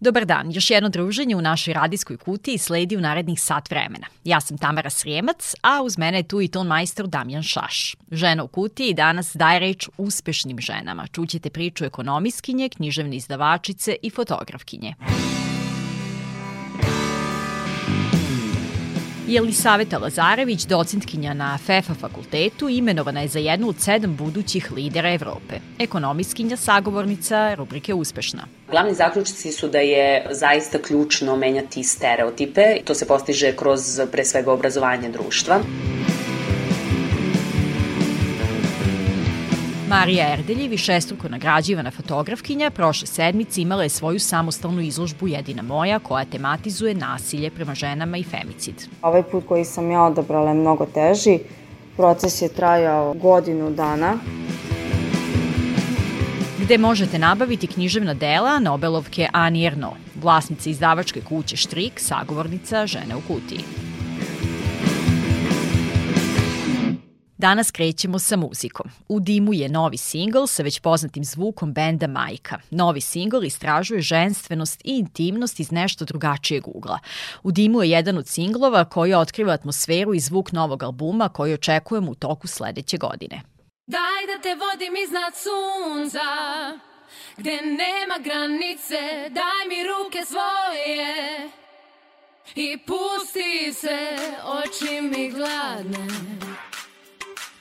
Dobar dan, još jedno druženje u našoj radijskoj kutiji sledi u narednih sat vremena. Ja sam Tamara Srijemac, a uz mene je tu i ton majstor Damjan Šaš. Žena u kutiji danas daje reč uspešnim ženama. Čućete priču ekonomiskinje, književne izdavačice i fotografkinje. Jelisaveta Lazarević, docentkinja na FEFA fakultetu, imenovana je za jednu od sedam budućih lidera Evrope. Ekonomiskinja, sagovornica rubrike Uspešna. Glavni zaključci su da je zaista ključno menjati stereotipe. To se postiže kroz pre svega obrazovanje društva. Marija Erdelji, višestruko nagrađivana fotografkinja, prošle sedmice imala je svoju samostalnu izložbu Jedina moja koja tematizuje nasilje prema ženama i femicid. Ovaj put koji sam ja odabrala je mnogo teži. Proces je trajao godinu dana gde možete nabaviti književna dela Nobelovke Ani Erno, vlasnice izdavačke kuće Štrik, sagovornica žene u kutiji. Danas krećemo sa muzikom. U dimu je novi singl sa već poznatim zvukom benda Majka. Novi singl istražuje ženstvenost i intimnost iz nešto drugačijeg ugla. U dimu je jedan od singlova koji otkriva atmosferu i zvuk novog albuma koji očekujemo u toku sledeće godine. Daj da te vodim iznad sunca Gde nema granice Daj mi ruke svoje I pusti se Oči mi gladne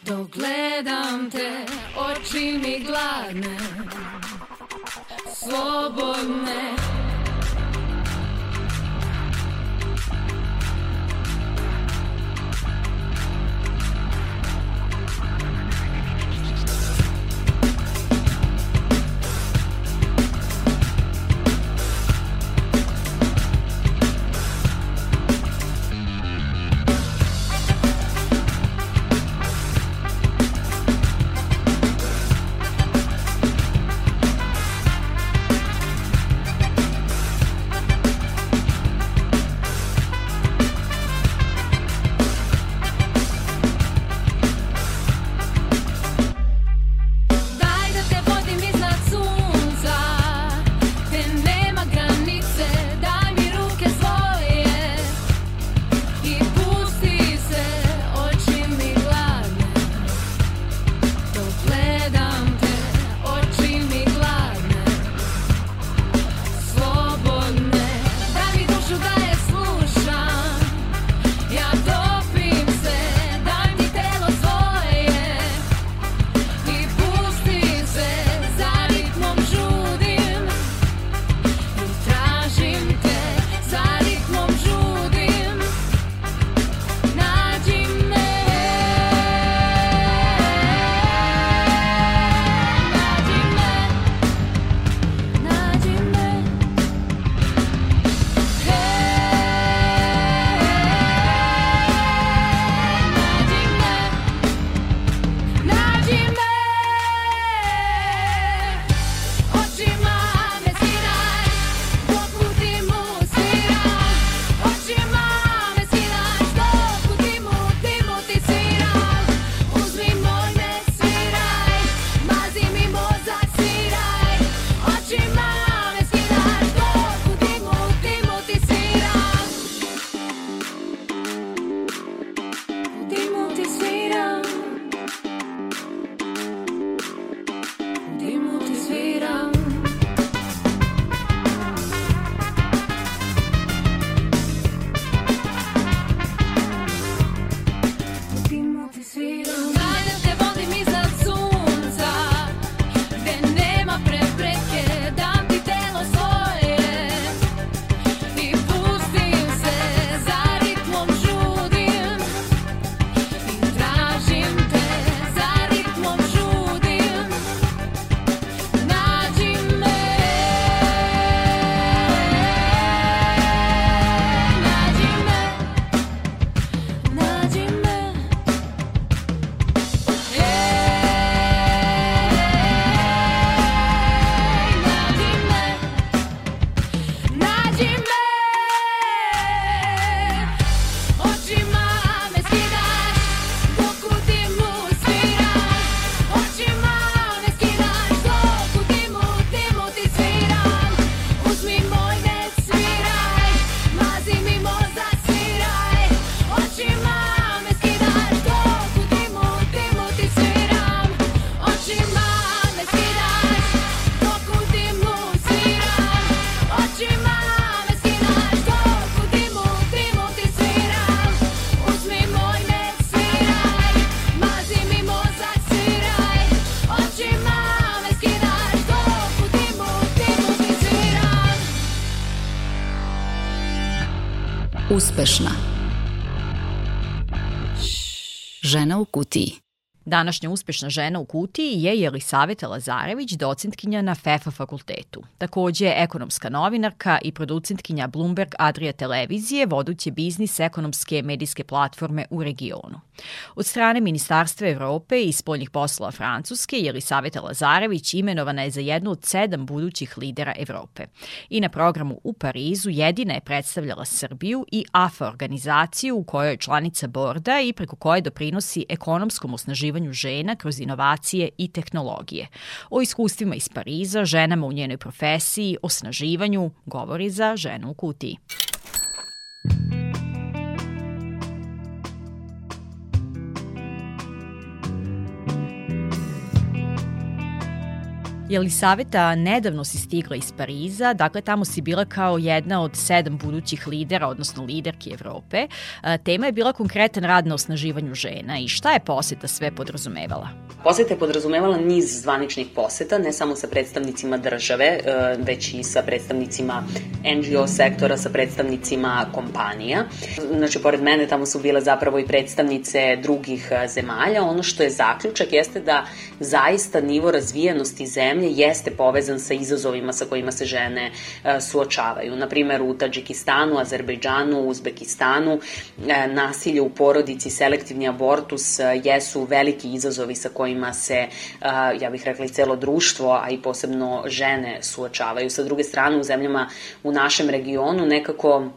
Dok gledam te, oči mi gladne, slobodne. Uspešna. Žena u kutiji. Današnja uspešna žena u kutiji je Jelisaveta Lazarević, docentkinja na FEFA fakultetu. Takođe je ekonomska novinarka i producentkinja Bloomberg Adria televizije, voduće biznis ekonomske medijske platforme u regionu. Od strane Ministarstva Evrope i spoljnih poslova Francuske, Jelisaveta Lazarević imenovana je za jednu od sedam budućih lidera Evrope. I na programu u Parizu jedina je predstavljala Srbiju i AFA organizaciju u kojoj je članica borda i preko koje doprinosi ekonomskom osnaživanju osnaživanju žena kroz inovacije i tehnologije. O iskustvima iz Pariza, ženama u njenoj profesiji, osnaživanju, govori za ženu u kutiji. Jelisaveta, nedavno si stigla iz Pariza, dakle tamo si bila kao jedna od sedam budućih lidera, odnosno liderki Evrope. E, tema je bila konkretan rad na osnaživanju žena i šta je poseta sve podrazumevala? Poseta je podrazumevala niz zvaničnih poseta, ne samo sa predstavnicima države, e, već i sa predstavnicima NGO sektora, sa predstavnicima kompanija. Znači, pored mene tamo su bile zapravo i predstavnice drugih e, zemalja. Ono što je zaključak jeste da zaista nivo razvijenosti zemlje zemlje jeste povezan sa izazovima sa kojima se žene e, suočavaju. Naprimer, u Tadžikistanu, Azerbejdžanu, Uzbekistanu, e, nasilje u porodici, selektivni abortus e, jesu veliki izazovi sa kojima se, ja bih rekla, i celo društvo, a i posebno žene suočavaju. Sa druge strane, u zemljama u našem regionu nekako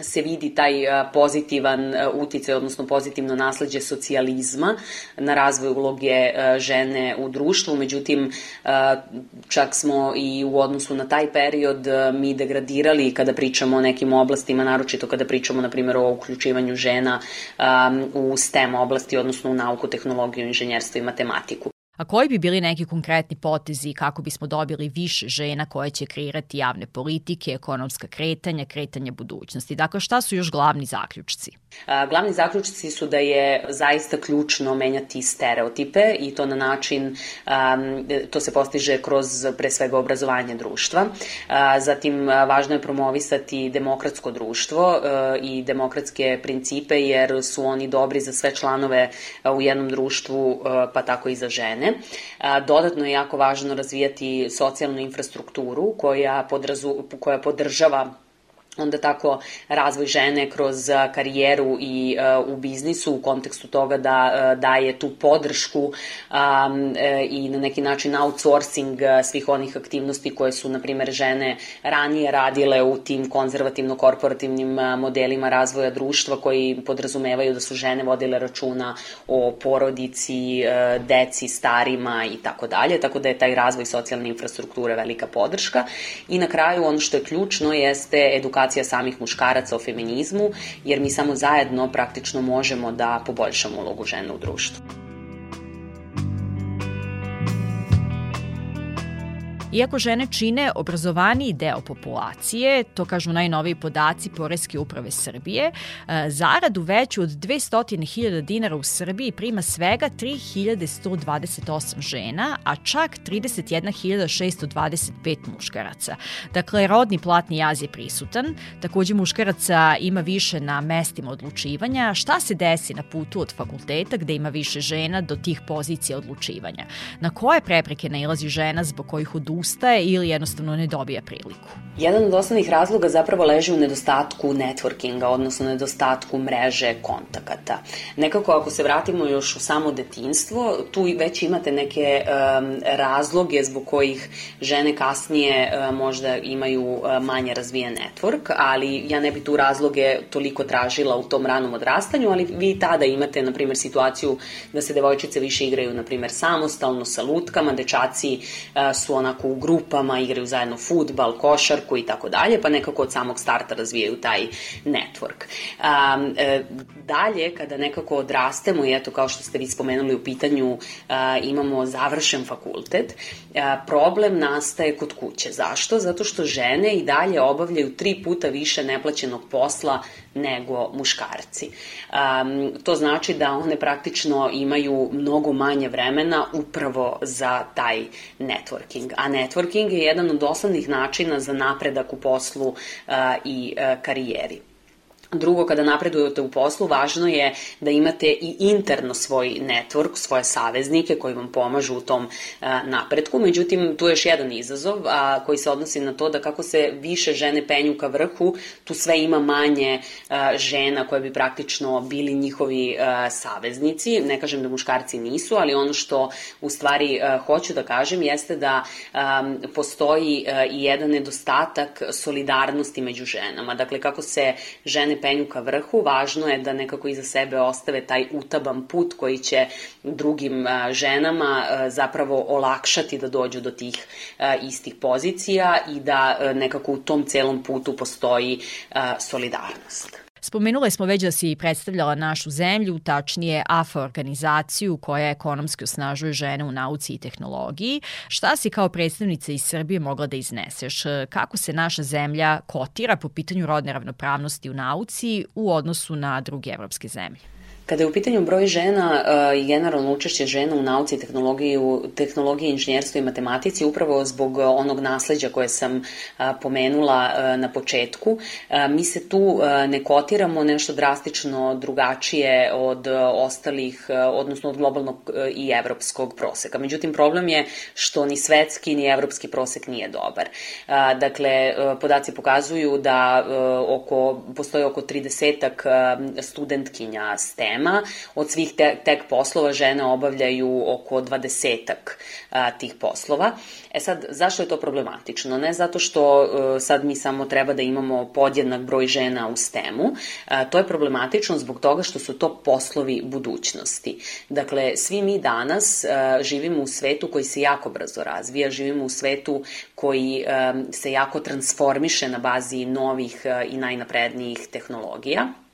se vidi taj pozitivan uticaj, odnosno pozitivno nasledđe socijalizma na razvoj uloge žene u društvu, međutim čak smo i u odnosu na taj period mi degradirali kada pričamo o nekim oblastima, naročito kada pričamo na primjer o uključivanju žena u STEM oblasti, odnosno u nauku, tehnologiju, inženjerstvo i matematiku. A koji bi bili neki konkretni potezi kako bismo dobili više žena koje će kreirati javne politike, ekonomska kretanja, kretanje budućnosti? Dakle, šta su još glavni zaključci? Glavni zaključci su da je zaista ključno menjati stereotipe i to na način, to se postiže kroz pre svega obrazovanje društva. Zatim, važno je promovisati demokratsko društvo i demokratske principe jer su oni dobri za sve članove u jednom društvu, pa tako i za žene. Dodatno je jako važno razvijati socijalnu infrastrukturu koja, podrazu, koja podržava onda tako razvoj žene kroz karijeru i uh, u biznisu u kontekstu toga da uh, daje tu podršku um, i na neki način outsourcing svih onih aktivnosti koje su, na primer, žene ranije radile u tim konzervativno-korporativnim modelima razvoja društva koji podrazumevaju da su žene vodile računa o porodici, deci, starima i tako dalje, tako da je taj razvoj socijalne infrastrukture velika podrška. I na kraju ono što je ključno jeste edukacija edukacija samih muškaraca o feminizmu, jer mi samo zajedno praktično možemo da poboljšamo ulogu žena u društvu. Iako žene čine obrazovaniji deo populacije, to kažu najnoviji podaci Poreske uprave Srbije, e, zaradu veću od 200.000 dinara u Srbiji prima svega 3.128 žena, a čak 31.625 muškaraca. Dakle, rodni platni jaz je prisutan, takođe muškaraca ima više na mestima odlučivanja. Šta se desi na putu od fakulteta gde ima više žena do tih pozicija odlučivanja? Na koje prepreke nailazi žena zbog kojih odustaje odustaje ili jednostavno ne dobija priliku? Jedan od osnovnih razloga zapravo leži u nedostatku networkinga, odnosno nedostatku mreže kontakata. Nekako ako se vratimo još u samo detinstvo, tu već imate neke um, razloge zbog kojih žene kasnije uh, možda imaju uh, manje razvijen network, ali ja ne bi tu razloge toliko tražila u tom ranom odrastanju, ali vi tada imate, na primjer, situaciju da se devojčice više igraju, na primjer, samostalno sa lutkama, dečaci uh, su onako u grupama, igraju zajedno futbal, košarku i tako dalje, pa nekako od samog starta razvijaju taj network. Um, e, dalje, kada nekako odrastemo i eto kao što ste vi spomenuli u pitanju, uh, imamo završen fakultet, uh, problem nastaje kod kuće. Zašto? Zato što žene i dalje obavljaju tri puta više neplaćenog posla nego muškarci. Um, to znači da one praktično imaju mnogo manje vremena upravo za taj networking. A networking je jedan od osnovnih načina za napredak u poslu i karijeri. Drugo, kada napredujete u poslu, važno je da imate i interno svoj network, svoje saveznike koji vam pomažu u tom napretku. Međutim, tu je još jedan izazov a, koji se odnosi na to da kako se više žene penju ka vrhu, tu sve ima manje a, žena koje bi praktično bili njihovi a, saveznici. Ne kažem da muškarci nisu, ali ono što u stvari a, hoću da kažem jeste da a, postoji i jedan nedostatak solidarnosti među ženama. Dakle, kako se žene penju ka vrhu, važno je da nekako iza sebe ostave taj utaban put koji će drugim ženama zapravo olakšati da dođu do tih istih pozicija i da nekako u tom celom putu postoji solidarnost. Spomenule smo već da si predstavljala našu zemlju, tačnije AFA organizaciju koja ekonomski osnažuje žene u nauci i tehnologiji. Šta si kao predstavnica iz Srbije mogla da izneseš? Kako se naša zemlja kotira po pitanju rodne ravnopravnosti u nauci u odnosu na druge evropske zemlje? Kada je u pitanju broj žena uh, i generalno učešće žena u nauci, tehnologiji, tehnologiji, inženjerstvu i matematici, upravo zbog onog nasleđa koje sam uh, pomenula na početku, mi se tu ne kotiramo nešto drastično drugačije od ostalih, odnosno od globalnog i evropskog proseka. Međutim, problem je što ni svetski ni evropski prosek nije dobar. Dakle, podaci pokazuju da oko, postoje oko 30 studentkinja STEM tema. Od svih te, tek poslova žene obavljaju oko dvadesetak a, tih poslova. E sad, zašto je to problematično? Ne zato što a, e, sad mi samo treba da imamo podjednak broj žena u STEM-u, to je problematično zbog toga što su to poslovi budućnosti. Dakle, svi mi danas a, živimo u svetu koji se jako brzo razvija, živimo u svetu koji a, se jako transformiše na bazi novih i najnaprednijih tehnologija.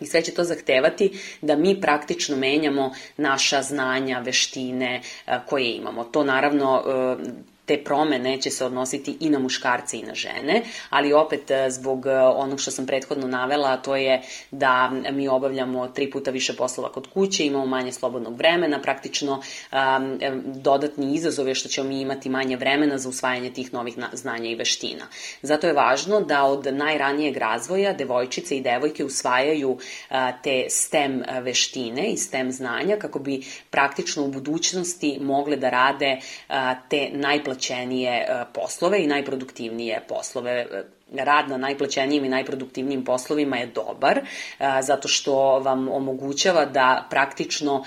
I sve će to zahtevati da mi praktično menjamo naša znanja, veštine koje imamo. To naravno te promene će se odnositi i na muškarce i na žene, ali opet e, zbog e, onog što sam prethodno navela, to je da mi obavljamo tri puta više poslova kod kuće, imamo manje slobodnog vremena, praktično um, dodatni izazov je što ćemo mi imati manje vremena za usvajanje tih novih znanja i veština. Zato je važno da od najranijeg razvoja devojčice i devojke usvajaju uh, te STEM veštine i STEM znanja kako bi praktično u budućnosti mogle da rade uh, te najplatnije najplaćenije e, poslove i najproduktivnije poslove e, rad na najplaćenijim i najproduktivnijim poslovima je dobar, e, zato što vam omogućava da praktično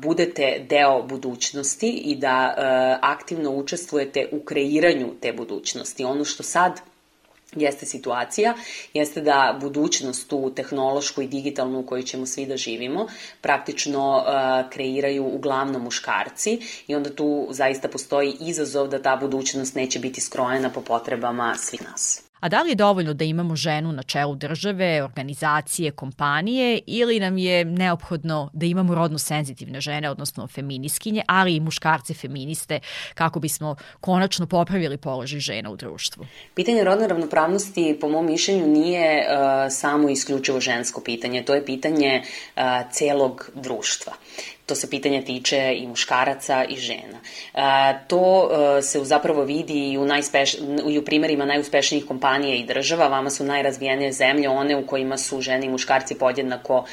budete deo budućnosti i da aktivno učestvujete u kreiranju te budućnosti. Ono što sad jeste situacija, jeste da budućnost tu tehnološku i digitalnu u kojoj ćemo svi da živimo praktično uh, kreiraju uglavnom muškarci i onda tu zaista postoji izazov da ta budućnost neće biti skrojena po potrebama svih nas. A da li je dovoljno da imamo ženu na čelu države, organizacije, kompanije ili nam je neophodno da imamo rodno senzitivne žene, odnosno feminiskinje, ali i muškarce feministe kako bismo konačno popravili položaj žena u društvu? Pitanje rodne ravnopravnosti po mom mišljenju nije uh, samo isključivo žensko pitanje, to je pitanje uh, celog društva. To se pitanje tiče i muškaraca i žena. To e, se zapravo vidi i u, najspeš, i u primerima najuspešnijih kompanija i država. Vama su najrazvijenije zemlje one u kojima su žene i muškarci podjednako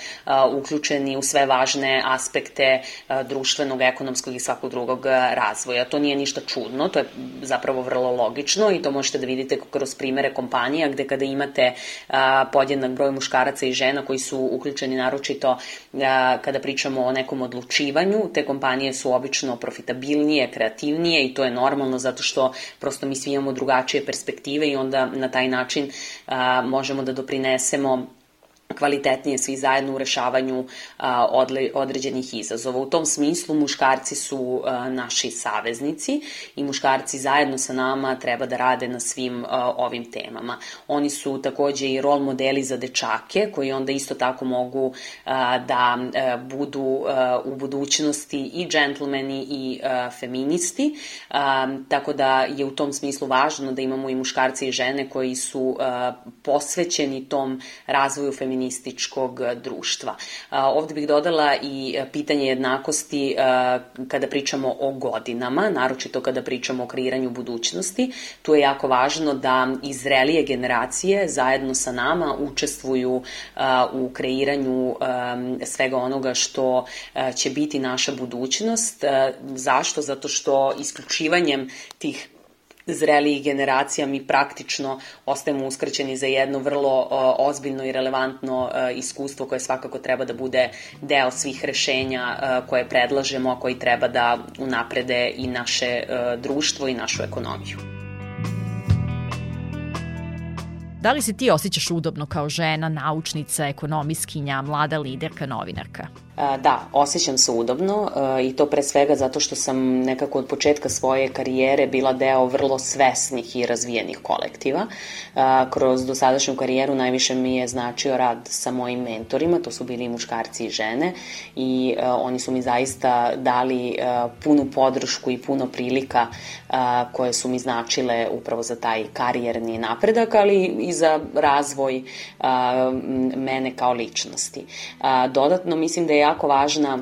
uključeni u sve važne aspekte društvenog, ekonomskog i svakog drugog razvoja. To nije ništa čudno, to je zapravo vrlo logično i to možete da vidite kroz primere kompanija gde kada imate podjednak broj muškaraca i žena koji su uključeni naročito kada pričamo o nekom odlučenju odlučivanju. Te kompanije su obično profitabilnije, kreativnije i to je normalno zato što prosto mi svi imamo drugačije perspektive i onda na taj način a, možemo da doprinesemo kvalitetnije svi zajedno u rešavanju određenih izazova. U tom smislu muškarci su naši saveznici i muškarci zajedno sa nama treba da rade na svim ovim temama. Oni su takođe i rol modeli za dečake koji onda isto tako mogu da a, budu a, u budućnosti i džentlmeni i a, feministi, tako da je u tom smislu važno da imamo i muškarci i žene koji su posvećeni tom razvoju feminizma feminističkog društva. Ovde bih dodala i pitanje jednakosti kada pričamo o godinama, naročito kada pričamo o kreiranju budućnosti. Tu je jako važno da izrelije generacije zajedno sa nama učestvuju u kreiranju svega onoga što će biti naša budućnost. Zašto? Zato što isključivanjem tih zrelijih generacija mi praktično ostajemo uskraćeni za jedno vrlo ozbiljno i relevantno iskustvo koje svakako treba da bude deo svih rešenja koje predlažemo, a koji treba da unaprede i naše društvo i našu ekonomiju. Da li se ti osjećaš udobno kao žena, naučnica, ekonomiskinja, mlada liderka, novinarka? Da, osjećam se udobno i to pre svega zato što sam nekako od početka svoje karijere bila deo vrlo svesnih i razvijenih kolektiva. Kroz dosadašnju karijeru najviše mi je značio rad sa mojim mentorima, to su bili muškarci i žene i oni su mi zaista dali punu podršku i puno prilika koje su mi značile upravo za taj karijerni napredak, ali i za razvoj mene kao ličnosti. Dodatno mislim da je jako važna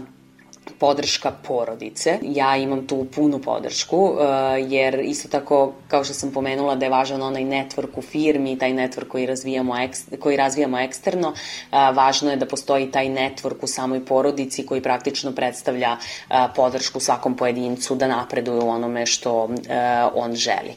podrška porodice. Ja imam tu punu podršku, uh, jer isto tako, kao što sam pomenula, da je važan onaj network u firmi, taj network koji razvijamo, koji razvijamo eksterno, uh, važno je da postoji taj network u samoj porodici koji praktično predstavlja uh, podršku svakom pojedincu da napreduje u onome što on želi.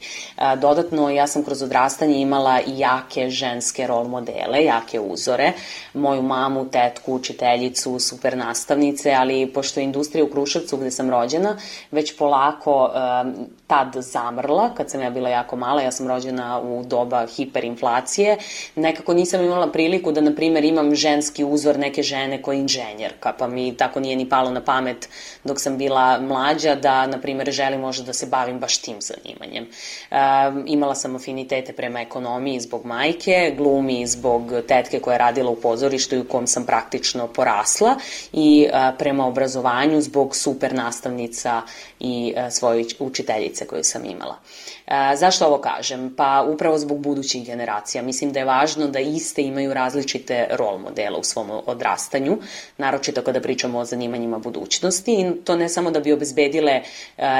Dodatno, ja sam kroz odrastanje imala i jake ženske rol modele, jake uzore, moju mamu, tetku, učiteljicu, super nastavnice, ali pošto je industrija u Kruševcu gde sam rođena, već polako um, tad zamrla, kad sam ja bila jako mala, ja sam rođena u doba hiperinflacije, nekako nisam imala priliku da, na primer, imam ženski uzor neke žene koja je inženjerka, pa mi tako nije ni palo na pamet dok sam bila mlađa da, na primer, želim možda da se bavim baš tim zanimanjem. Um, imala sam afinitete prema ekonomiji zbog majke, glumi zbog tetke koja je radila u pozorištu i u kom sam praktično porasla i uh, prema obrazovanju zbog super nastavnica i uh, svoje učiteljice koju sam imala. E, zašto ovo kažem? Pa upravo zbog budućih generacija. Mislim da je važno da iste imaju različite rol modela u svom odrastanju, naročito kada pričamo o zanimanjima budućnosti i to ne samo da bi obezbedile e,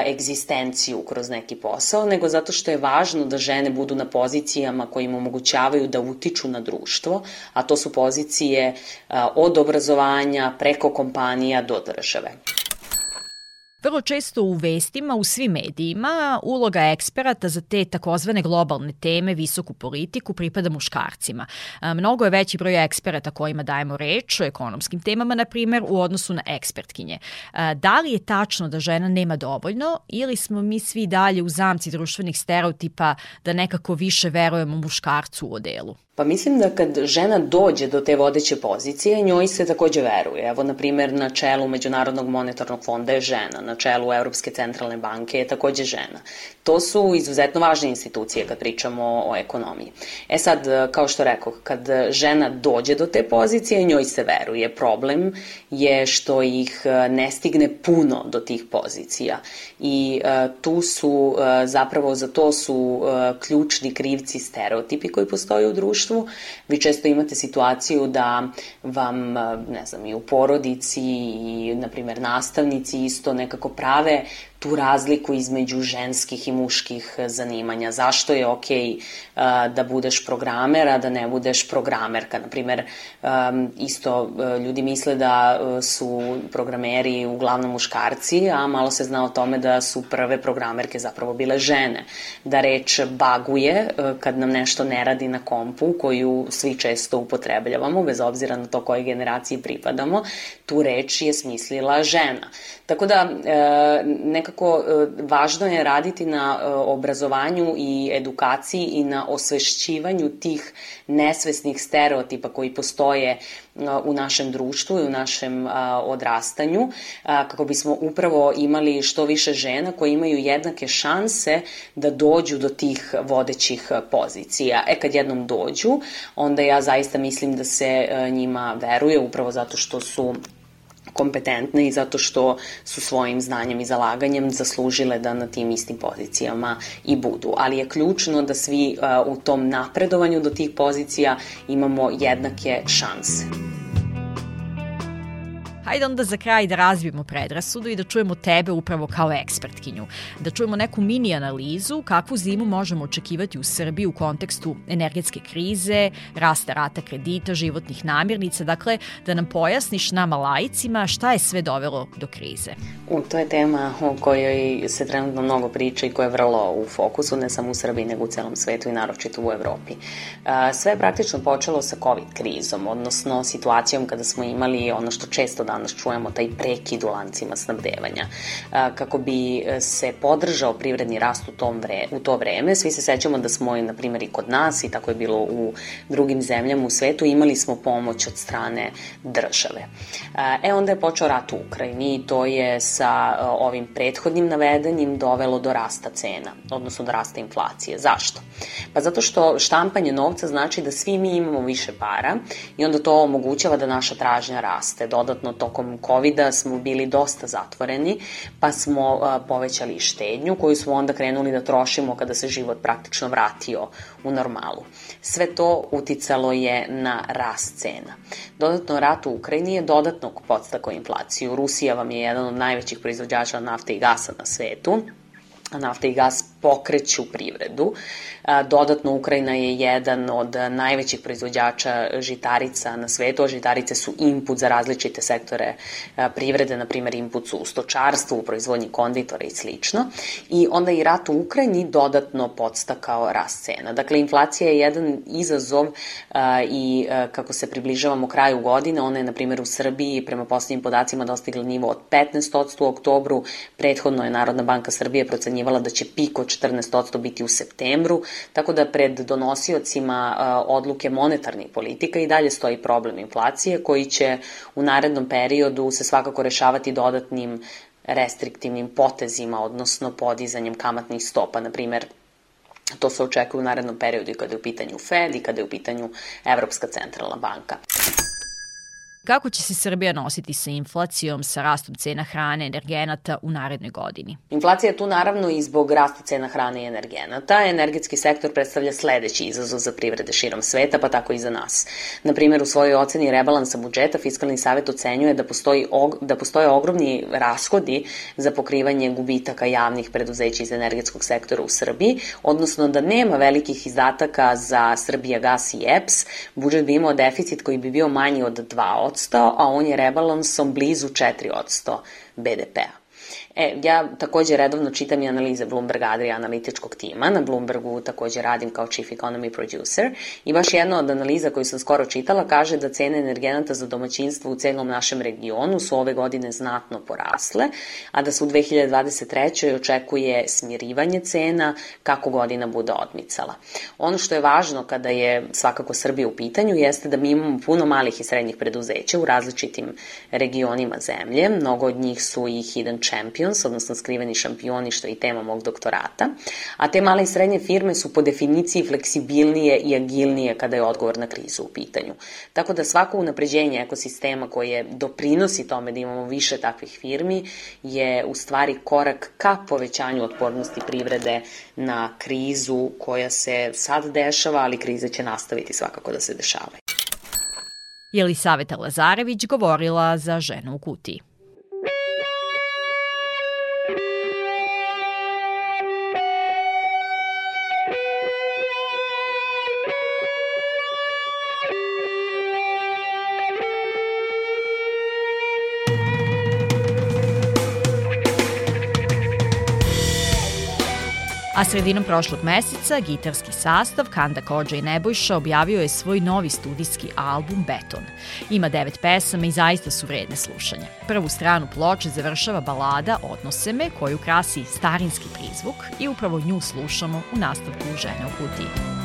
egzistenciju kroz neki posao, nego zato što je važno da žene budu na pozicijama koje im omogućavaju da utiču na društvo, a to su pozicije e, od obrazovanja preko kompanija do države. Vrlo često u vestima, u svim medijima, uloga eksperata za te takozvane globalne teme, visoku politiku, pripada muškarcima. Mnogo je veći broj eksperata kojima dajemo reč o ekonomskim temama, na primer, u odnosu na ekspertkinje. Da li je tačno da žena nema dovoljno ili smo mi svi dalje u zamci društvenih stereotipa da nekako više verujemo muškarcu u odelu? Pa mislim da kad žena dođe do te vodeće pozicije, njoj se takođe veruje. Evo, na primer, na čelu Međunarodnog monetarnog fonda je žena, na čelu Europske centralne banke je takođe žena. To su izuzetno važne institucije kad pričamo o ekonomiji. E sad, kao što rekao, kad žena dođe do te pozicije, njoj se veruje. Problem je što ih ne stigne puno do tih pozicija. I uh, tu su, uh, zapravo za to su uh, ključni krivci stereotipi koji postoje u društvu. Vi često imate situaciju da vam, ne znam, i u porodici i, na primer, nastavnici isto nekako prave tu razliku između ženskih i muških zanimanja. Zašto je okej okay, da budeš programer, a da ne budeš programerka? Naprimer, isto ljudi misle da su programeri uglavnom muškarci, a malo se zna o tome da su prve programerke zapravo bile žene. Da reč baguje kad nam nešto ne radi na kompu, koju svi često upotrebljavamo, bez obzira na to koje generaciji pripadamo, tu reč je smislila žena. Tako da, nekako svakako e, važno je raditi na e, obrazovanju i edukaciji i na osvešćivanju tih nesvesnih stereotipa koji postoje e, u našem društvu i u našem odrastanju, kako bismo upravo imali što više žena koje imaju jednake šanse da dođu do tih vodećih pozicija. E kad jednom dođu, onda ja zaista mislim da se njima veruje upravo zato što su kompetentne i zato što su svojim znanjem i zalaganjem zaslužile da na tim istim pozicijama i budu. Ali je ključno da svi uh, u tom napredovanju do tih pozicija imamo jednake šanse. Hajde onda za kraj da razbijemo predrasudu i da čujemo tebe upravo kao ekspertkinju. Da čujemo neku mini analizu kakvu zimu možemo očekivati u Srbiji u kontekstu energetske krize, rasta rata kredita, životnih namirnica, dakle da nam pojasniš nama lajcima šta je sve dovelo do krize. U, to je tema o kojoj se trenutno mnogo priča i koja je vrlo u fokusu, ne samo u Srbiji, nego u celom svetu i naročito u Evropi. Sve je praktično počelo sa COVID krizom, odnosno situacijom kada smo imali ono što često danas čujemo, taj prekid u lancima snabdevanja. Kako bi e, se podržao privredni rast u, tom vre, u to vreme, svi se sećamo da smo, na primjer, i kod nas, i tako je bilo u drugim zemljama u svetu, imali smo pomoć od strane države. E, onda je počeo rat u Ukrajini i to je sa e, ovim prethodnim navedenim dovelo do rasta cena, odnosno do rasta inflacije. Zašto? Pa zato što štampanje novca znači da svi mi imamo više para i onda to omogućava da naša tražnja raste. Dodatno tokom covid smo bili dosta zatvoreni, pa smo povećali štednju koju smo onda krenuli da trošimo kada se život praktično vratio u normalu. Sve to uticalo je na rast cena. Dodatno, rat u Ukrajini je dodatno podstakao inflaciju. Rusija vam je jedan od najvećih proizvođača nafte i gasa na svetu, nafta i gas pokreću privredu. Dodatno, Ukrajina je jedan od najvećih proizvođača žitarica na svetu, a žitarice su input za različite sektore privrede, na primer input su u stočarstvu, u proizvodnji konditora i slično. I onda i rat u Ukrajini dodatno podstakao rast cena. Dakle, inflacija je jedan izazov i kako se približavamo kraju godine, ona je, na primer, u Srbiji prema poslednjim podacima dostigla nivo od 15% u oktobru, prethodno je Narodna banka Srbije procenjivala da će pik od 14% biti u septembru, tako da pred donosiocima odluke monetarnih politika i dalje stoji problem inflacije koji će u narednom periodu se svakako rešavati dodatnim restriktivnim potezima, odnosno podizanjem kamatnih stopa, na primer To se očekuje u narednom periodu i kada je u pitanju Fed i kada je u pitanju Evropska centralna banka. Kako će se Srbija nositi sa inflacijom, sa rastom cena hrane, energenata u narednoj godini? Inflacija je tu naravno i zbog rasta cena hrane i energenata. Energetski sektor predstavlja sledeći izazov za privrede širom sveta, pa tako i za nas. Na primjer, u svojoj oceni rebalansa budžeta Fiskalni savet ocenjuje da, postoji, da postoje ogromni rashodi za pokrivanje gubitaka javnih preduzeća iz energetskog sektora u Srbiji, odnosno da nema velikih izdataka za Srbija gas i EPS, budžet bi imao deficit koji bi bio manji od 2 a on je rebalansom blizu 4% BDP-a. E, ja takođe redovno čitam i analize Bloomberg Adria analitičkog tima. Na Bloombergu takođe radim kao chief economy producer i baš jedna od analiza koju sam skoro čitala kaže da cene energenata za domaćinstvo u celom našem regionu su ove godine znatno porasle, a da se u 2023. očekuje smirivanje cena kako godina bude odmicala. Ono što je važno kada je svakako Srbija u pitanju jeste da mi imamo puno malih i srednjih preduzeća u različitim regionima zemlje. Mnogo od njih su i hidden champions champions, odnosno skriveni šampioni, što je i tema mog doktorata, a te male i srednje firme su po definiciji fleksibilnije i agilnije kada je odgovor na krizu u pitanju. Tako da svako unapređenje ekosistema koje doprinosi tome da imamo više takvih firmi je u stvari korak ka povećanju otpornosti privrede na krizu koja se sad dešava, ali krize će nastaviti svakako da se dešavaju. Jelisaveta Lazarević govorila za ženu u kutiji. Sredinom prošlog meseca gitarski sastav Kanda Kođa i Nebojša objavio je svoj novi studijski album Beton. Ima devet pesama i zaista su vredne slušanja. Prvu stranu ploče završava balada Odnose me koju krasi starinski prizvuk i upravo nju slušamo u nastavku Žene u kutiji.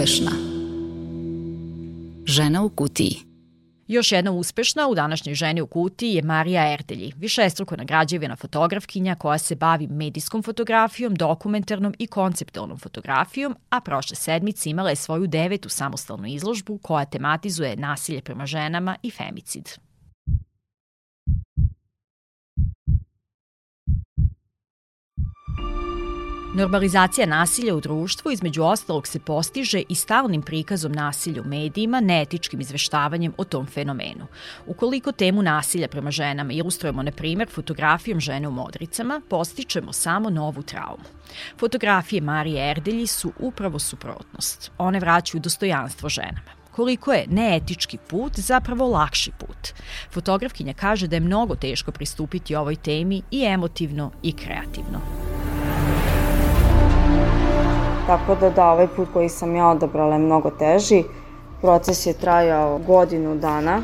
Uspešna Žena u kutiji Još jedna uspešna u današnjoj ženi u kutiji je Marija Erdelji, višestruko nagrađivena fotografkinja koja se bavi medijskom fotografijom, dokumentarnom i konceptualnom fotografijom, a prošle sedmice imala je svoju devetu samostalnu izložbu koja tematizuje nasilje prema ženama i femicid. Normalizacija nasilja u društvu između ostalog se postiže i stalnim prikazom nasilja u medijima, neetičkim izveštavanjem o tom fenomenu. Ukoliko temu nasilja prema ženama ilustrujemo, na primer, fotografijom žene u modricama, postičemo samo novu traumu. Fotografije Marije Erdelji su upravo suprotnost. One vraćaju dostojanstvo ženama koliko je neetički put zapravo lakši put. Fotografkinja kaže da je mnogo teško pristupiti ovoj temi i emotivno i kreativno. Tako da da, ovaj put koji sam ja odabrala je mnogo teži. Proces je trajao godinu dana.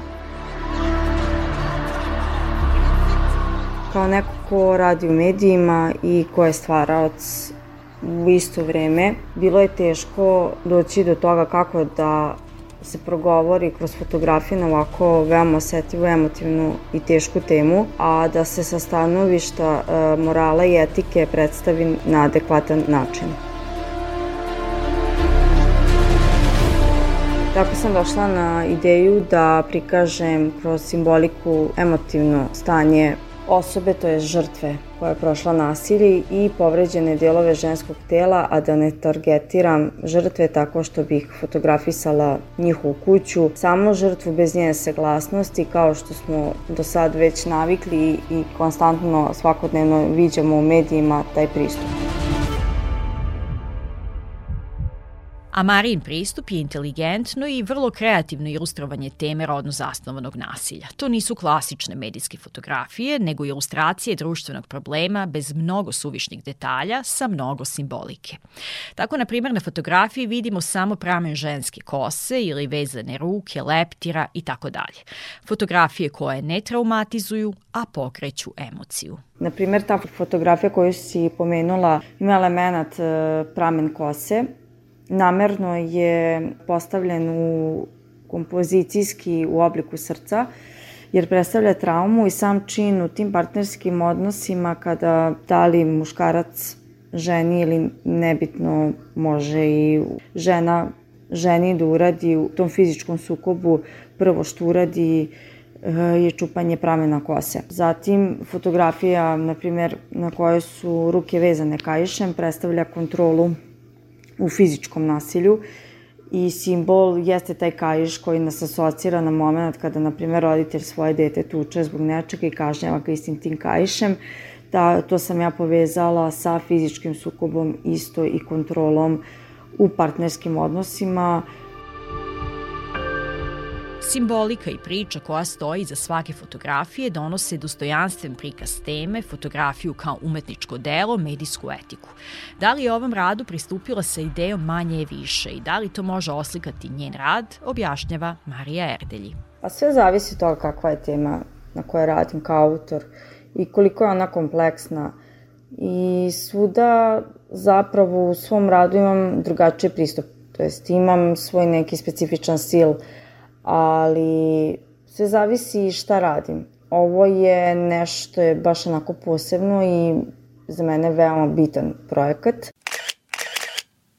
Kao neko ko radi u medijima i ko je stvaraoc u isto vreme, bilo je teško doći do toga kako da se progovori kroz fotografiju na ovako veoma osetljivu, emotivnu i tešku temu, a da se sa stanovišta e, morala i etike predstavi na adekvatan način. Sam došla na ideju da prikažem kroz simboliku emotivno stanje osobe, to je žrtve koja je prošla nasilje i povređene delove ženskog tela, a da ne targetiram žrtve tako što bih fotografisala njihovu kuću, samo žrtvu bez njene saglasnosti, kao što smo do sad već navikli i konstantno svakodnevno viđamo u medijima taj pristup. A Marijin pristup je inteligentno i vrlo kreativno ilustrovanje teme rodno zasnovanog nasilja. To nisu klasične medijske fotografije, nego ilustracije društvenog problema bez mnogo suvišnih detalja sa mnogo simbolike. Tako, na primjer, na fotografiji vidimo samo pramen ženske kose ili vezane ruke, leptira i tako dalje. Fotografije koje ne traumatizuju, a pokreću emociju. Na primjer, ta fotografija koju si pomenula ima element e, pramen kose, namerno je postavljen u kompozicijski u obliku srca, jer predstavlja traumu i sam čin u tim partnerskim odnosima kada da li muškarac ženi ili nebitno može i žena ženi da uradi u tom fizičkom sukobu prvo što uradi eh, je čupanje pramena kose. Zatim fotografija, na primjer, na kojoj su ruke vezane kajišem, predstavlja kontrolu u fizičkom nasilju i simbol jeste taj kajiš koji nas asocira na moment kada, na primjer, roditelj svoje dete tuče zbog nečega i kažnjava ga istim tim kajišem. Da, to sam ja povezala sa fizičkim sukobom isto i kontrolom u partnerskim odnosima. Simbolika i priča koja stoji iza svake fotografije donose dostojanstven prikaz teme, fotografiju kao umetničko delo, medijsku etiku. Da li je ovom radu pristupila sa idejom manje je više i da li to može oslikati njen rad, objašnjava Marija Erdelji. Pa sve zavisi od toga kakva je tema na kojoj radim kao autor i koliko je ona kompleksna. I svuda zapravo u svom radu imam drugačiji pristup, to jest imam svoj neki specifičan stil, ali sve zavisi šta radim. Ovo je nešto je baš onako posebno i za mene veoma bitan projekat.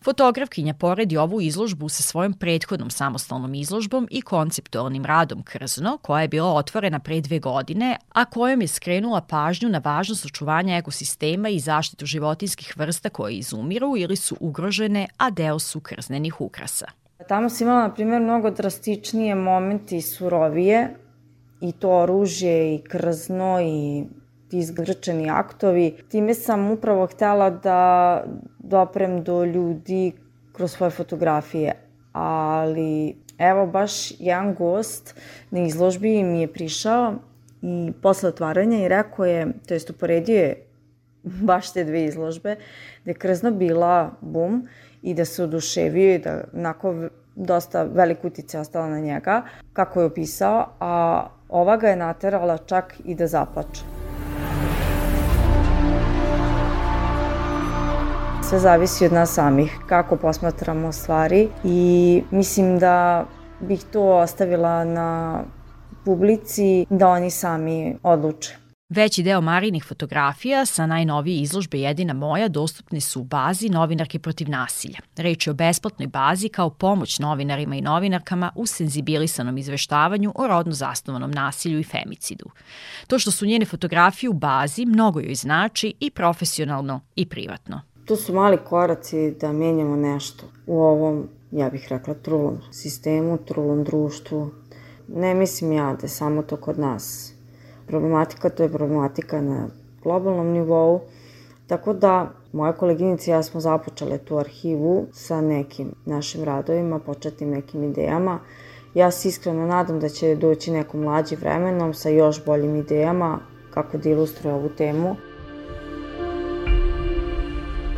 Fotografkinja poredi ovu izložbu sa svojom prethodnom samostalnom izložbom i konceptualnim radom Krzno, koja je bila otvorena pre dve godine, a kojom je skrenula pažnju na važnost očuvanja ekosistema i zaštitu životinskih vrsta koje izumiru ili su ugrožene, a deo su krznenih ukrasa. Tamo si imala, na primjer, mnogo drastičnije momenti surovije i to oružje i krzno i ti izgrčeni aktovi. Time sam upravo htela da doprem do ljudi kroz svoje fotografije, ali evo baš jedan gost na izložbi mi je prišao i posle otvaranja i rekao je, to jest uporedio je baš te dve izložbe, da je krzno bila bum i da se oduševio i da onako dosta velik utice ostala na njega, kako je opisao, a ova ga je naterala čak i da zaplače. Sve zavisi od nas samih, kako posmatramo stvari i mislim da bih to ostavila na publici da oni sami odluče. Veći deo Marinih fotografija sa najnovije izložbe Jedina moja dostupni su u bazi Novinarke protiv nasilja. Reč je o besplatnoj bazi kao pomoć novinarima i novinarkama u senzibilisanom izveštavanju o rodno zasnovanom nasilju i femicidu. To što su njene fotografije u bazi mnogo joj znači i profesionalno i privatno. To su mali koraci da menjamo nešto u ovom, ja bih rekla, trulom sistemu, trulom društvu. Ne mislim ja da je samo to kod nas problematika, to je problematika na globalnom nivou, tako da moja koleginica i ja smo započele tu arhivu sa nekim našim radovima, početnim nekim idejama. Ja se iskreno nadam da će doći neko mlađi vremenom sa još boljim idejama kako da ilustruje ovu temu.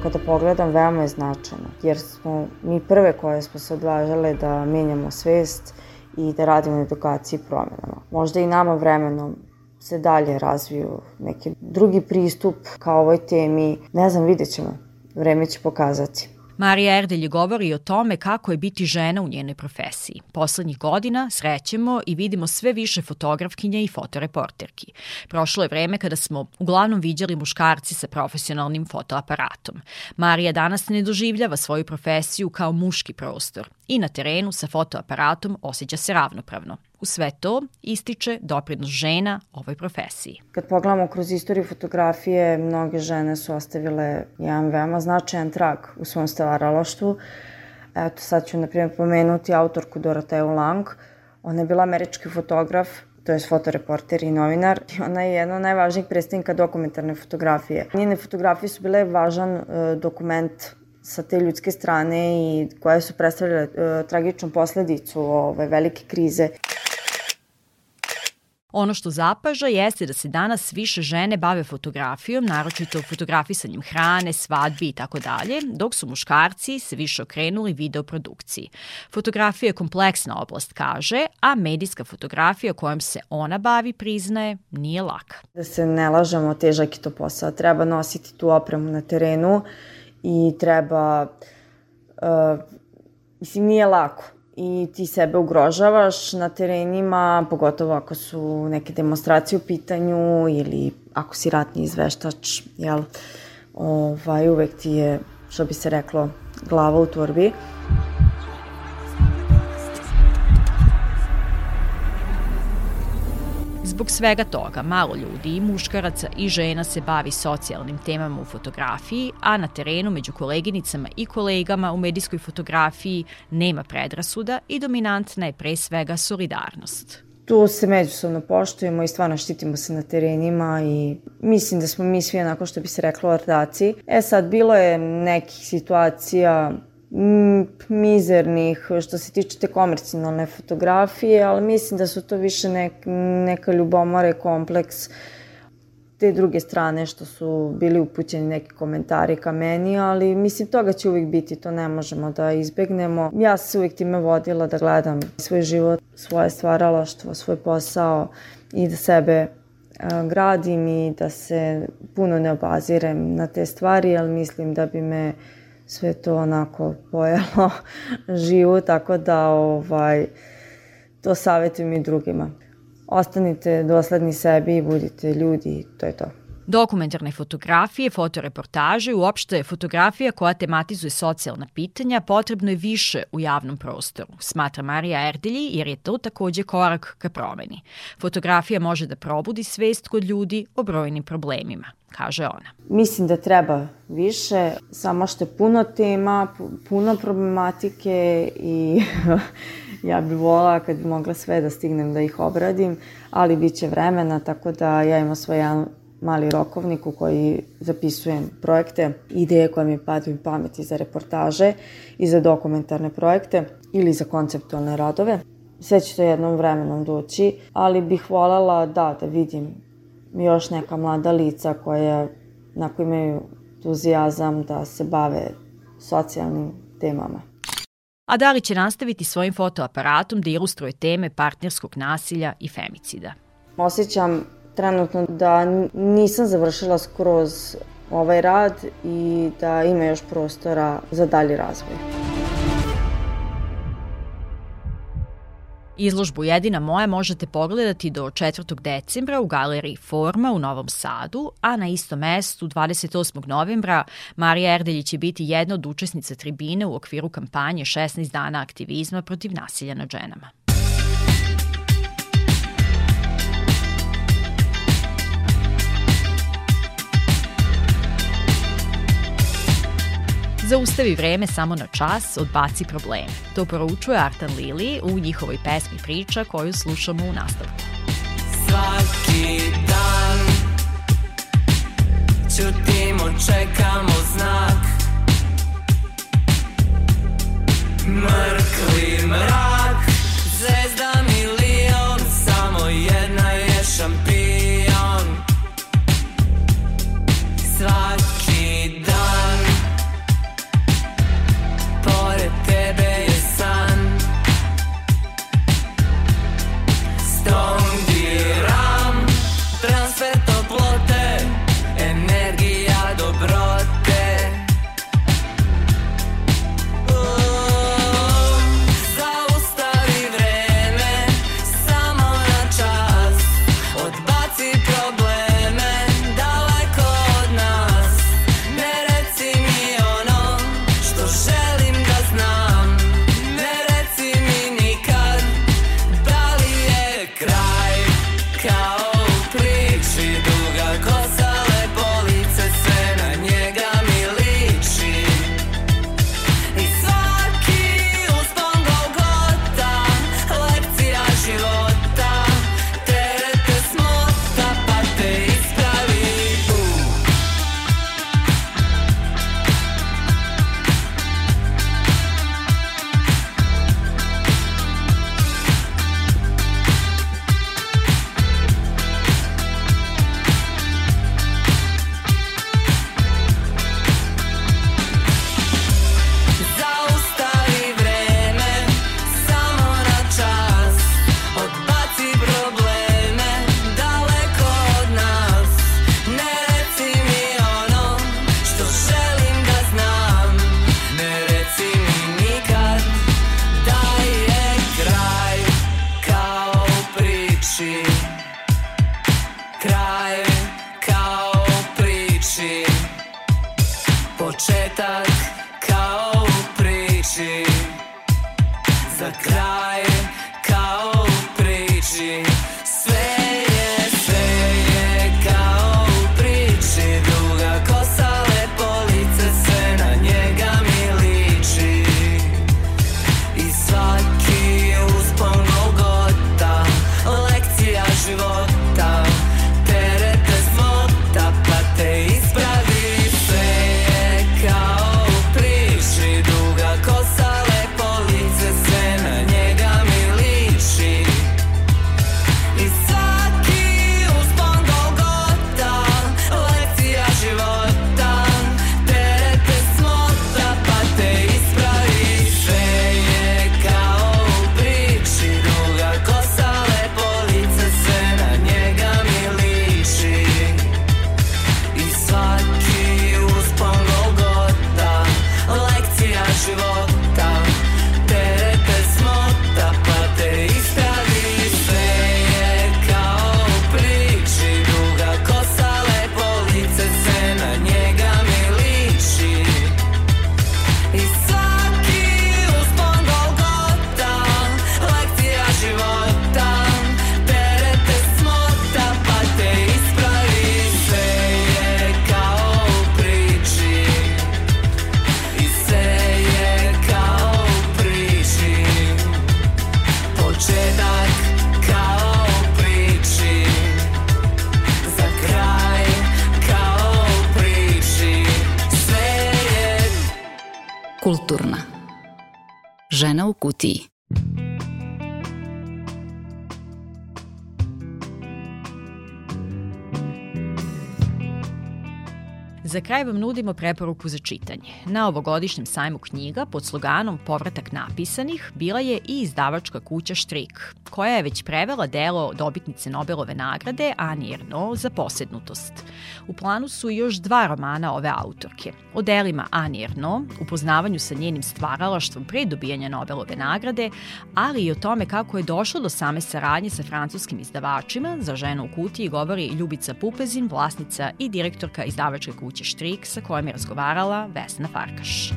Kada pogledam, veoma je značajno, jer smo mi prve koje smo se odvažale da menjamo svest i da radimo edukaciji promenama. Možda i nama vremenom se dalje razviju neki drugi pristup ka ovoj temi. Ne znam, vidjet ćemo. Vreme će pokazati. Marija Erdelj govori o tome kako je biti žena u njenoj profesiji. Poslednjih godina srećemo i vidimo sve više fotografkinja i fotoreporterki. Prošlo je vreme kada smo uglavnom viđali muškarci sa profesionalnim fotoaparatom. Marija danas ne doživljava svoju profesiju kao muški prostor i na terenu sa fotoaparatom osjeća se ravnopravno. U sve to ističe doprinos žena ovoj profesiji. Kad pogledamo kroz istoriju fotografije, mnoge žene su ostavile jedan veoma značajan trag u svom stvaralaštvu. Eto, sad ću, na primjer, pomenuti autorku Doroteju Lang. Ona je bila američki fotograf, to je fotoreporter i novinar. I ona je jedna od najvažnijih predstavnika dokumentarne fotografije. Njene fotografije su bile važan e, dokument sa te ljudske strane i koje su predstavljale e, tragičnu posledicu ove velike krize. Ono što zapaža jeste da se danas više žene bave fotografijom, naročito fotografisanjem hrane, svadbi i tako dalje, dok su muškarci se više okrenuli videoprodukciji. Fotografija je kompleksna oblast, kaže, a medijska fotografija kojom se ona bavi, priznaje, nije laka. Da se ne lažemo, težak je to posao. Treba nositi tu opremu na terenu i treba... Uh, mislim, nije lako i ti sebe ugrožavaš na terenima, pogotovo ako su neke demonstracije u pitanju ili ako si ratni izveštač, jel, ovaj, uvek ti je, što bi se reklo, glava u torbi. Zbog svega toga, malo ljudi i muškaraca i žena se bavi socijalnim temama u fotografiji, a na terenu među koleginicama i kolegama u medijskoj fotografiji nema predrasuda i dominantna je pre svega solidarnost tu se međusobno poštujemo i stvarno štitimo se na terenima i mislim da smo mi svi onako što bi se reklo ortaci. E sad, bilo je nekih situacija mizernih što se tiče te komercijalne fotografije, ali mislim da su to više nek, neka ljubomora i kompleks te druge strane što su bili upućeni neki komentari ka meni, ali mislim toga će uvijek biti, to ne možemo da izbegnemo. Ja se uvijek time vodila da gledam svoj život, svoje stvaralaštvo, svoj posao i da sebe gradim i da se puno ne obazirem na te stvari, ali mislim da bi me sve to onako pojelo živu, tako da ovaj, to savjetujem i drugima. Ostanite dosledni sebi i budite ljudi, to je to. Dokumentarne fotografije, fotoreportaže, uopšte je fotografija koja tematizuje socijalna pitanja, potrebno je više u javnom prostoru, smatra Marija Erdelji, jer je to takođe korak ka promeni. Fotografija može da probudi svest kod ljudi o brojnim problemima, kaže ona. Mislim da treba više, samo što je puno tema, puno problematike i ja bih volala kad bi mogla sve da stignem da ih obradim, ali bit će vremena, tako da ja imam svoj jedan mali rokovnik u koji zapisujem projekte, ideje koje mi padaju pameti za reportaže i za dokumentarne projekte ili za konceptualne radove. Sve će to jednom vremenom doći, ali bih voljela da, da vidim još neka mlada lica koja onako imaju entuzijazam da se bave socijalnim temama. A Dari će nastaviti svojim fotoaparatom da ilustruje teme partnerskog nasilja i femicida. Osjećam trenutno da nisam završila skroz ovaj rad i da ima još prostora za dalji razvoj. Izložbu Jedina moja možete pogledati do 4. decembra u galeriji Forma u Novom Sadu, a na istom mestu 28. novembra Marija Erdelji će biti jedna od učesnica tribine u okviru kampanje 16 dana aktivizma protiv nasilja nad ženama. Zaustavi vreme samo na čas, odbaci probleme. To poručuje Artan Lili u njihovoj pesmi Priča koju slušamo u nastavku. Svaki dan Ćutimo, čekamo znak Mrkli mrak Zvezda milion Samo jedna je šampion kraj vam nudimo preporuku za čitanje. Na ovogodišnjem sajmu knjiga pod sloganom Povratak napisanih bila je i izdavačka kuća Štrik, koja je već prevela delo dobitnice Nobelove nagrade Ani Erno za posednutost. U planu su još dva romana ove autorke. O delima Ani Erno, upoznavanju sa njenim stvaralaštvom pre dobijanja Nobelove nagrade, ali i o tome kako je došlo do same saradnje sa francuskim izdavačima, za ženu u kutiji govori Ljubica Pupezin, vlasnica i direktorka izdavačke kuće Štrik sa kojom je razgovarala Vesna Farkaš.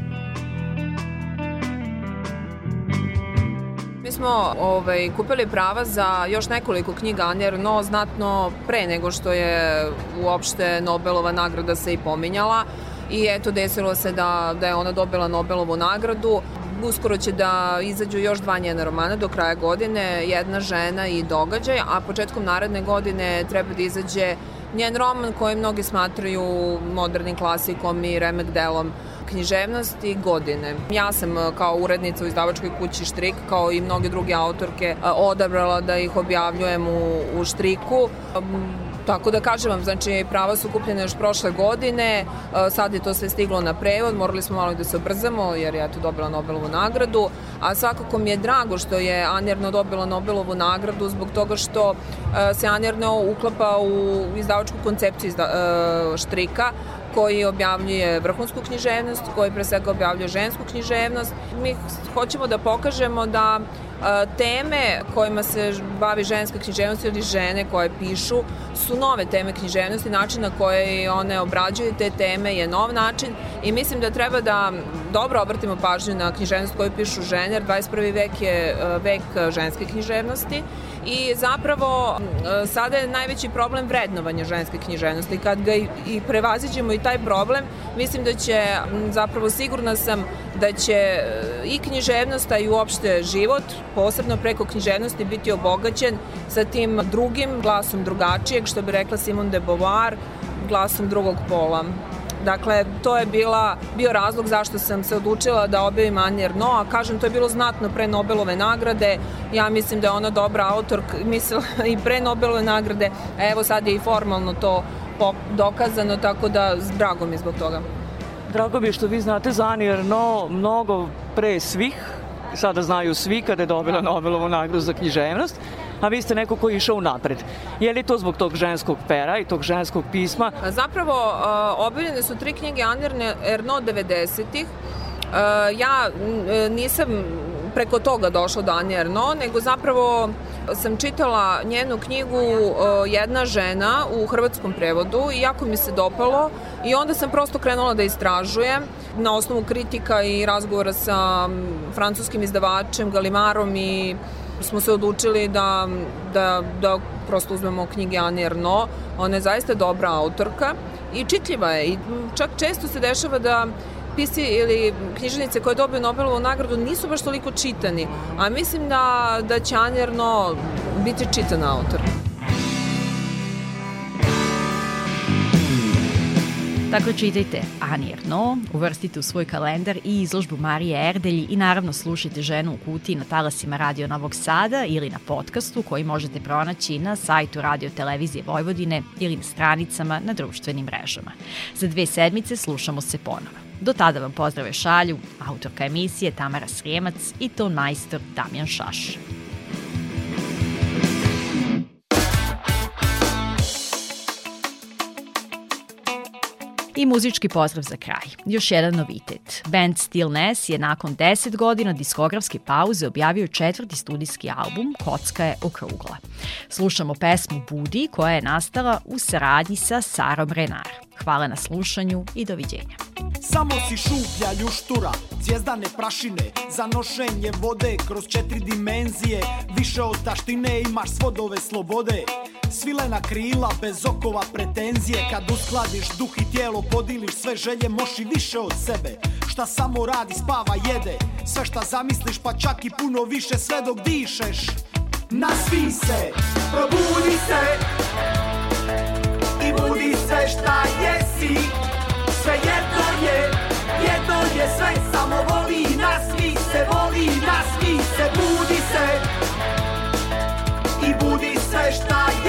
Mi smo ovaj, kupili prava za još nekoliko knjiga Anje Arnaud znatno pre nego što je uopšte Nobelova nagrada se i pominjala i eto desilo se da, da je ona dobila Nobelovu nagradu. Uskoro će da izađu još dva njena romana do kraja godine, Jedna žena i događaj, a početkom naredne godine treba da izađe njen roman koji mnogi smatraju modernim klasikom i remek delom književnosti godine. Ja sam e, kao urednica u izdavačkoj kući Štrik, kao i mnoge druge autorke, e, odabrala da ih objavljujem u, u Štriku. Tako da kažem vam, znači prava su kupljene još prošle godine, e, sad je to sve stiglo na prevod, morali smo malo da se obrzamo jer je to dobila Nobelovu nagradu, a svakako mi je drago što je Anjerno dobila Nobelovu nagradu zbog toga što se Anjerno uklapa u izdavačku koncepciju izda, Štrika, koji objavljuje vrhunsku književnost, koji pre svega objavljuje žensku književnost. Mi hoćemo da pokažemo da teme kojima se bavi ženska književnost ili žene koje pišu su nove teme književnosti, način na koje one obrađuju te teme je nov način i mislim da treba da dobro obratimo pažnju na književnost koju pišu žene, jer 21. vek je vek ženske književnosti i zapravo sada je najveći problem vrednovanja ženske književnosti. Kad ga i prevaziđemo i taj problem, mislim da će, zapravo sigurna sam da će i književnost, a i uopšte život, posebno preko književnosti, biti obogaćen sa tim drugim glasom drugačijeg, što bi rekla Simone de Beauvoir, glasom drugog pola. Dakle, to je bila, bio razlog zašto sam se odlučila da objavim Anje Erno, a kažem, to je bilo znatno pre Nobelove nagrade. Ja mislim da je ona dobra autor, mislila i pre Nobelove nagrade, a evo sad je i formalno to dokazano, tako da drago mi zbog toga. Drago mi je što vi znate za Ani Erno mnogo pre svih, sada znaju svi kada je dobila Nobelovu nagradu za književnost, a vi ste neko ko je išao napred. Je li to zbog tog ženskog pera i tog ženskog pisma? Zapravo, objavljene su tri knjige Anne Erno 90-ih. Ja nisam preko toga došla do Anje Erno, nego zapravo sam čitala njenu knjigu Jedna žena u hrvatskom prevodu i jako mi se dopalo i onda sam prosto krenula da istražujem na osnovu kritika i razgovora sa francuskim izdavačem Galimarom i smo se odlučili da, da, da prosto uzmemo knjige Anne Erno. Ona je zaista dobra autorka i čitljiva je i čak često se dešava da pisci ili književnice koje dobiju Nobelovu nagradu nisu baš toliko čitani, a mislim da, da će Anne Erno biti čitan autor. Dakle, čitajte Ani Erno, uvrstite u svoj kalendar i izložbu Marije Erdelji i naravno slušajte ženu u kutiji na talasima Radio Novog Sada ili na podcastu koji možete pronaći na sajtu Radio Televizije Vojvodine ili na stranicama na društvenim mrežama. Za dve sedmice slušamo se ponovo. Do tada vam pozdrave šalju autorka emisije Tamara Srijemac i ton majstor Damjan Šaš. I muzički pozdrav za kraj. Još jedan novitet. Band Steel Ness je nakon 10 godina diskografske pauze objavio četvrti studijski album Kocka je okrugla. Slušamo pesmu Budi koja je nastala u saradnji sa Sarom Renar. Hvala na slušanju i doviđenja. Samo si šuplja ljuštura, zvijezdane prašine. Za nošenje vode kroz četiri dimenzije. Više od taštine imaš svodove slobode. Svilena krila bez okova pretenzije. Kad uskladiš duh i tijelo podiliš sve želje Moši više od sebe. Šta samo radi, spava, jede. Sve šta zamisliš pa čak i puno više sve dok dišeš. Nasvi se, probudi se. I budi se šta jesi. Sve jedno je, jedno je sve Samo voli, nasmi se, voli, nasmi se Budi se. I budi sve šta je,